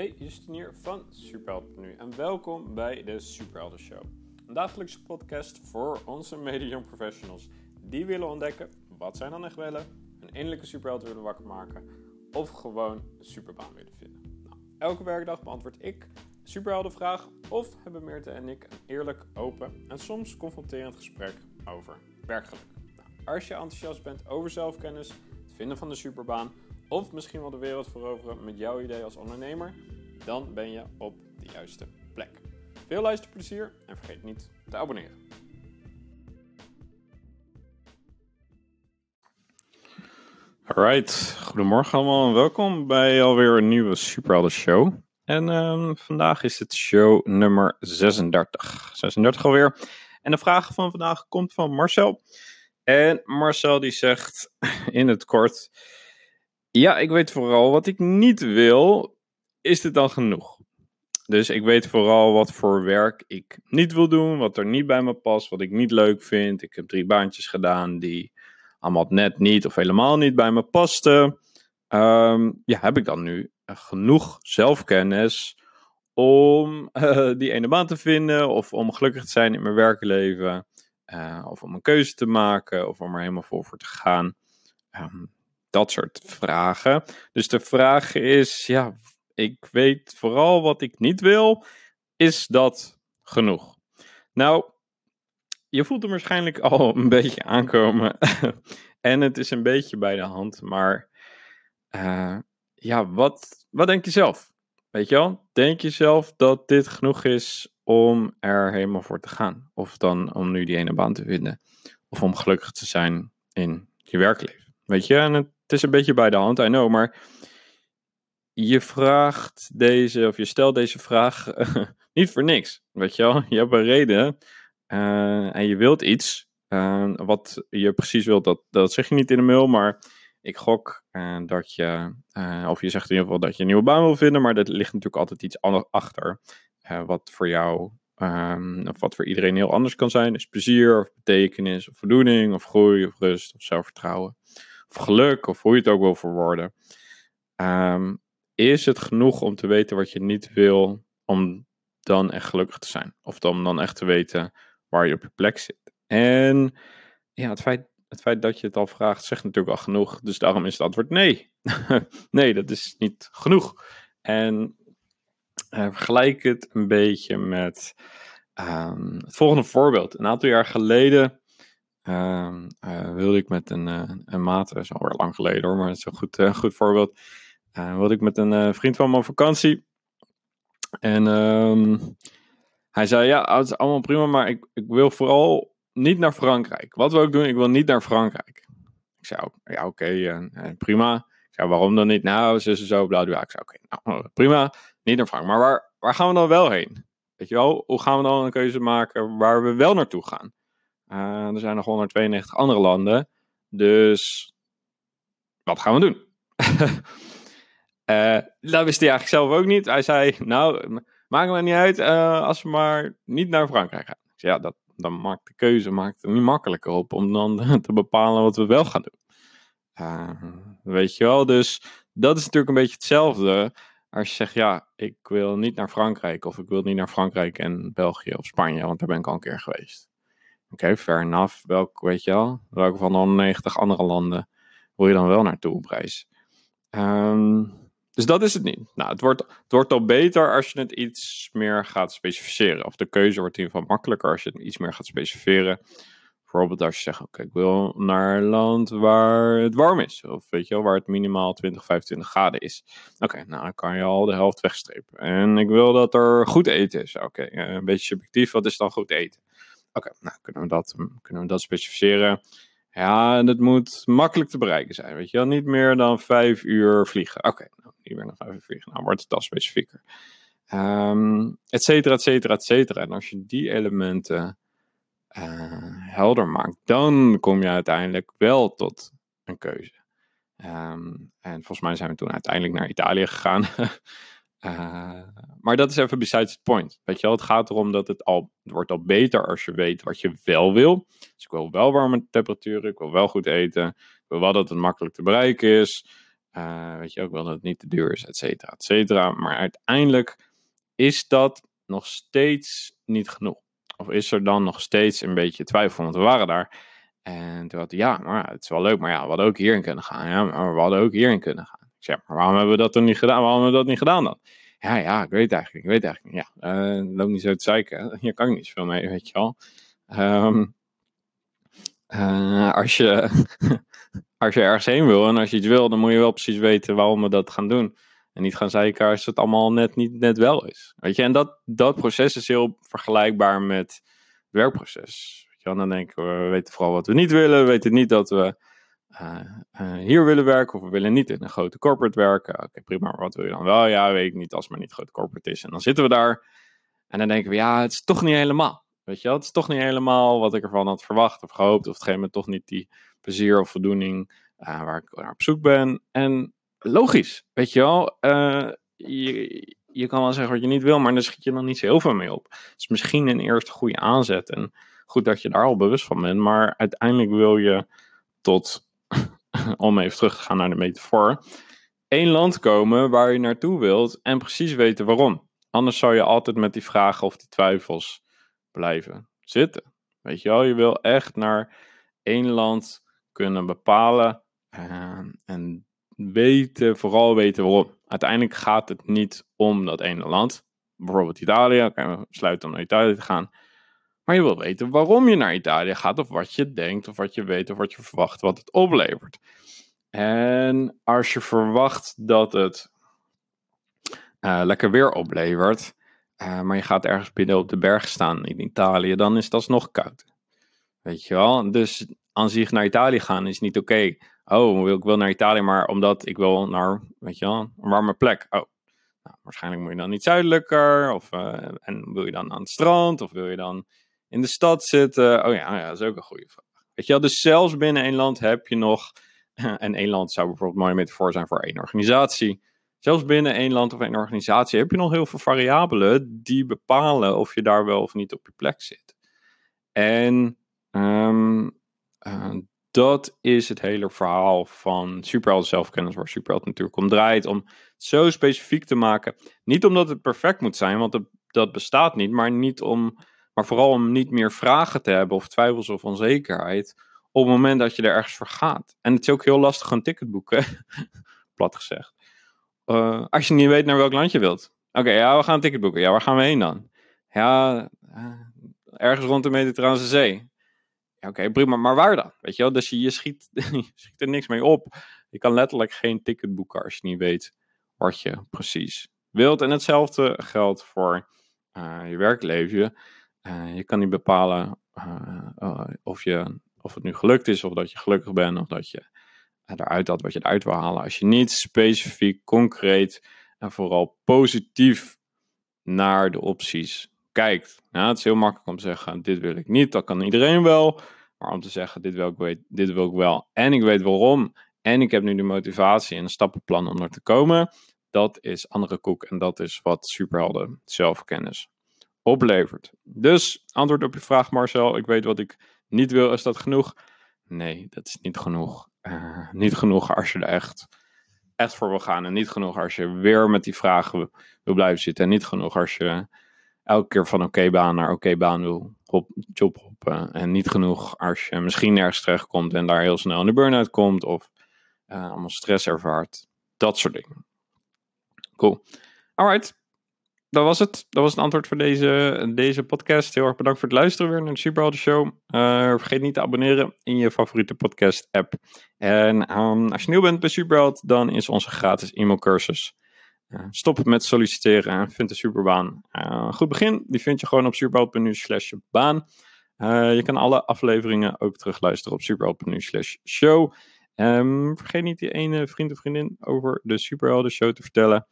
Hey, Justin hier van Superhelden.nu en welkom bij de Superhelden Show. Een dagelijkse podcast voor onze medium professionals die willen ontdekken wat zij dan echt willen, een innerlijke superheld willen wakker maken of gewoon een superbaan willen vinden. Nou, elke werkdag beantwoord ik superheldenvraag of hebben Meerte en ik een eerlijk, open en soms confronterend gesprek over werkgeluk. Nou, als je enthousiast bent over zelfkennis, het vinden van de superbaan of misschien wel de wereld veroveren met jouw idee als ondernemer, dan ben je op de juiste plek. Veel luisterplezier en vergeet niet te abonneren. Alright, goedemorgen allemaal en welkom bij alweer een nieuwe Superhelden Show. En ehm, vandaag is het show nummer 36. 36 alweer. En de vraag van vandaag komt van Marcel. En Marcel die zegt in het kort... Ja, ik weet vooral wat ik niet wil. Is dit dan genoeg? Dus ik weet vooral wat voor werk ik niet wil doen, wat er niet bij me past, wat ik niet leuk vind. Ik heb drie baantjes gedaan die allemaal net niet of helemaal niet bij me pasten. Ehm, ja, heb ik dan nu genoeg zelfkennis om eh, die ene baan te vinden of om gelukkig te zijn in mijn werkleven? Uh, of om een keuze te maken of om er helemaal voor, voor te gaan? Um, dat soort vragen. Dus de vraag is, ja, ik weet vooral wat ik niet wil. Is dat genoeg? Nou, je voelt hem waarschijnlijk al een beetje aankomen. en het is een beetje bij de hand. Maar uh, ja, wat, wat denk je zelf? Weet je wel? Denk je zelf dat dit genoeg is om er helemaal voor te gaan? Of dan om nu die ene baan te vinden? Of om gelukkig te zijn in je werkleven? Weet je? En het het is een beetje bij de hand, I know, maar je vraagt deze, of je stelt deze vraag niet voor niks. Weet je wel, je hebt een reden uh, en je wilt iets. Uh, wat je precies wilt, dat, dat zeg je niet in de mail, maar ik gok uh, dat je, of je zegt in ieder geval dat je een nieuwe baan wil vinden, maar dat ligt natuurlijk altijd iets anders achter. wat voor jou, um, of wat voor iedereen heel anders kan zijn, is plezier, of betekenis, of voldoening, of groei, of rust, of zelfvertrouwen of geluk, of hoe je het ook wil verwoorden. Um, is het genoeg om te weten wat je niet wil, om dan echt gelukkig te zijn? Of om dan echt te weten waar je op je plek zit? En ja, het feit, het feit dat je het al vraagt, zegt natuurlijk al genoeg. Dus daarom is het antwoord nee. nee, dat is niet genoeg. En uh, vergelijk het een beetje met um, het volgende voorbeeld. Een aantal jaar geleden wilde ik met een, uh, een maat, dat is alweer lang geleden hoor, maar het is een goed, uh, goed voorbeeld. wilde ik met een vriend van me op vakantie. En um, hij zei, ja, het is allemaal prima, maar ik, ik wil vooral niet naar Frankrijk. Wat wil ik doen? Ik wil niet naar Frankrijk. Ik zei, ja, oké, prima. Ik zei, waarom dan niet? Nou, ze is zo, bla. Ik zei, oké, nou, prima, niet naar Frankrijk. Maar waar, waar gaan we dan wel heen? Weet je wel, hoe gaan we dan een keuze maken waar we wel naartoe gaan? Uh, er zijn nog 192 andere landen. Dus wat gaan we doen? uh, dat wist hij eigenlijk zelf ook niet. Hij zei, nou, maakt me niet uit uh, als we maar niet naar Frankrijk gaan. Dus ja, dat, dan maakt de keuze maakt het niet makkelijker op om dan te bepalen wat we wel gaan doen. weet je wel, dus dat is natuurlijk een beetje hetzelfde. Als je zegt, ja, ik wil niet naar Frankrijk of ik wil niet naar Frankrijk en België of Spanje, want daar ben ik al een keer geweest. Oké, fair enough. Welk, weet je wel, welke van de 190 andere landen wil je dan wel naartoe op reis? Um, dus dat is het niet. Nou, het wordt, het wordt al beter als je het iets meer gaat specificeren. Of de keuze wordt in ieder geval makkelijker als je het iets meer gaat specificeren. Bijvoorbeeld als je zegt, oké, ik wil naar een land waar het warm is. Of weet je wel, waar het minimaal 20, 25 graden is. Oké, nou dan kan je al de helft wegstrepen. En ik wil dat er goed eten is. Oké, eh, een beetje subjectief, wat is dan goed eten? Oké, nou kunnen we, dat, kunnen we dat specificeren. Ja, het moet makkelijk te bereiken zijn, weet je wel. Niet meer dan vijf uur vliegen. Oké, nou, niet meer dan vijf uur vliegen. Nou wordt het dan specifieker. Um, et cetera, et cetera, et cetera. En als je die elementen uh, helder maakt, dan kom je uiteindelijk wel tot een keuze. Um, en volgens mij zijn we toen uiteindelijk naar Italië gegaan. Uh, maar dat is even besides the point. Weet je wel, het gaat erom dat het al wordt al beter als je weet wat je wel wil. Dus ik wil wel warme temperaturen, ik wil wel goed eten, ik wil wel dat het makkelijk te bereiken is. Uh, weet je ook wel dat het niet te duur is, et cetera, et cetera. Maar uiteindelijk is dat nog steeds niet genoeg. Of is er dan nog steeds een beetje twijfel? Want we waren daar. En toen had ja, maar het is wel leuk. Maar ja, we hadden ook hierin kunnen gaan. Ja, maar we hadden ook hierin kunnen gaan. Zeg, maar waarom hebben we dat dan niet gedaan? Waarom hebben we dat niet gedaan dan? Ja, ja, ik weet eigenlijk, ik weet eigenlijk niet. Ja, uh, loop niet zo te zeiken. Hier kan ik niet zoveel mee, weet je wel. Um, uh, als, je, als je ergens heen wil en als je iets wil, dan moet je wel precies weten waarom we dat gaan doen. En niet gaan zeiken als het allemaal net niet net wel is. Weet je, en dat, dat proces is heel vergelijkbaar met het werkproces. Weet je, dan denken we, we weten vooral wat we niet willen. We weten niet dat we uh, uh, hier willen werken of we willen niet in een grote corporate werken. Oké, prima, maar wat wil je dan wel? Ja, weet ik niet, als het maar niet grote corporate is. En dan zitten we daar en dan denken we, ja, het is toch niet helemaal. Weet je wel, het is toch niet helemaal wat ik ervan had verwacht of gehoopt. Of een gegeven moment toch niet die plezier of voldoening uh, waar ik naar op zoek ben. En logisch, weet je wel. je, je kan wel zeggen wat je niet wil, maar daar schiet je nog niet zo heel veel mee op. Het is misschien een eerste goede aanzet. En goed dat je daar al bewust van bent. Maar uiteindelijk wil je tot om even terug te gaan naar de metafoor, één land komen waar je naartoe wilt en precies weten waarom. Anders zou je altijd met die vragen of die twijfels blijven zitten. Weet je wel, je wil echt naar één land kunnen bepalen uh, en weten, vooral weten waarom. Uiteindelijk gaat het niet om dat ene land. Bijvoorbeeld Italië, we besluiten om naar Italië te gaan. Maar je wil weten waarom je naar Italië gaat, of wat je denkt, of wat je weet, of wat je verwacht, wat het oplevert. En als je verwacht dat het uh, lekker weer oplevert, uh, maar je gaat ergens binnen op de berg staan in Italië, dan is dat nog koud. Weet je wel? Dus aan zich naar Italië gaan is niet oké. Oh, ik wil naar Italië, maar omdat ik wil naar, weet je wel, een warme plek. Oh, nou, waarschijnlijk moet je dan niet zuidelijker. Of, uh, en wil je dan aan het strand? Of wil je dan in de stad zitten? Oh ja, ja dat is ook een goede vraag. Weet je wel, dus zelfs binnen één land heb je nog en één land zou bijvoorbeeld mooi metafoor zijn voor één organisatie. Zelfs binnen één land of één organisatie heb je nog heel veel variabelen die bepalen of je daar wel of niet op je plek zit. En um, uh, dat is het hele verhaal van Superheld zelfkennis, waar Superheld natuurlijk om draait, om het zo specifiek te maken. Niet omdat het perfect moet zijn, want dat bestaat niet, maar, niet om, maar vooral om niet meer vragen te hebben of twijfels of onzekerheid op het moment dat je er ergens voor gaat. En het is ook heel lastig een ticket boeken, plat gezegd. Uh, als je niet weet naar welk land je wilt. Oké, ja, we gaan een ticket boeken. Ja, waar gaan we heen dan? Ja, uh, ergens rond de Mediterrane Zee. Ja, Oké, prima, maar waar dan? Weet je wel, dus je, je, schiet, schiet er niks mee op. Je kan letterlijk geen ticket boeken als je niet weet wat je precies wilt. En hetzelfde geldt voor uh, je werkleven. Je kan niet bepalen of je of het nu gelukt is, of dat je gelukkig bent, of dat je eruit had wat je eruit wil halen. Als je niet specifiek, concreet en vooral positief naar de opties kijkt. Nou, het is heel makkelijk om te zeggen, dit wil ik niet, dat kan iedereen wel. Maar om te zeggen, dit wil ik, dit wil ik wel en ik weet waarom. En ik heb nu de motivatie en een stappenplan om er te komen. Dat is andere koek en dat is wat superhelden zelfkennis oplevert. Dus antwoord op je vraag Marcel, ik weet wat ik niet wil, is dat genoeg? Nee, dat is niet genoeg. Uh, niet genoeg als je er echt, echt voor wil gaan. En niet genoeg als je weer met die vragen wil, blijven zitten. En niet genoeg als je elke keer van oké baan naar oké baan wil hop, job hoppen. En niet genoeg als je misschien nergens terecht komt en daar heel snel in de burn-out komt. Of uh, allemaal stress ervaart. Dat soort dingen. Cool. Alright, dat was het. Dat was het antwoord voor deze, deze podcast. Heel erg bedankt voor het luisteren weer naar de Superhelden Show. Uh, vergeet niet te abonneren in je favoriete podcast app. En um, als je nieuw bent bij Superheld, dan is onze gratis e-mailcursus. Uh, stop met solliciteren en vind een superbaan. Uh, goed begin, die vind je gewoon op superheld.nu slash baan. je kan alle afleveringen ook terugluisteren op superheld.nu slash show. Um, vergeet niet die ene vriend of vriendin over de Superhelden Show te vertellen.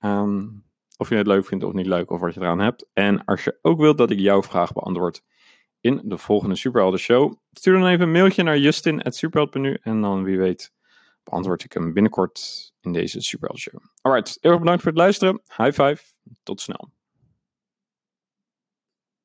Um, of je het leuk vindt of niet leuk, of wat je eraan hebt. En als je ook wilt dat ik jouw vraag beantwoord in de volgende Superhelden Show, stuur dan even een mailtje naar justin.superheld.nu en dan wie weet beantwoord ik hem binnenkort in deze Superhelden Show. Alright, heel erg bedankt voor het luisteren. High five, tot snel.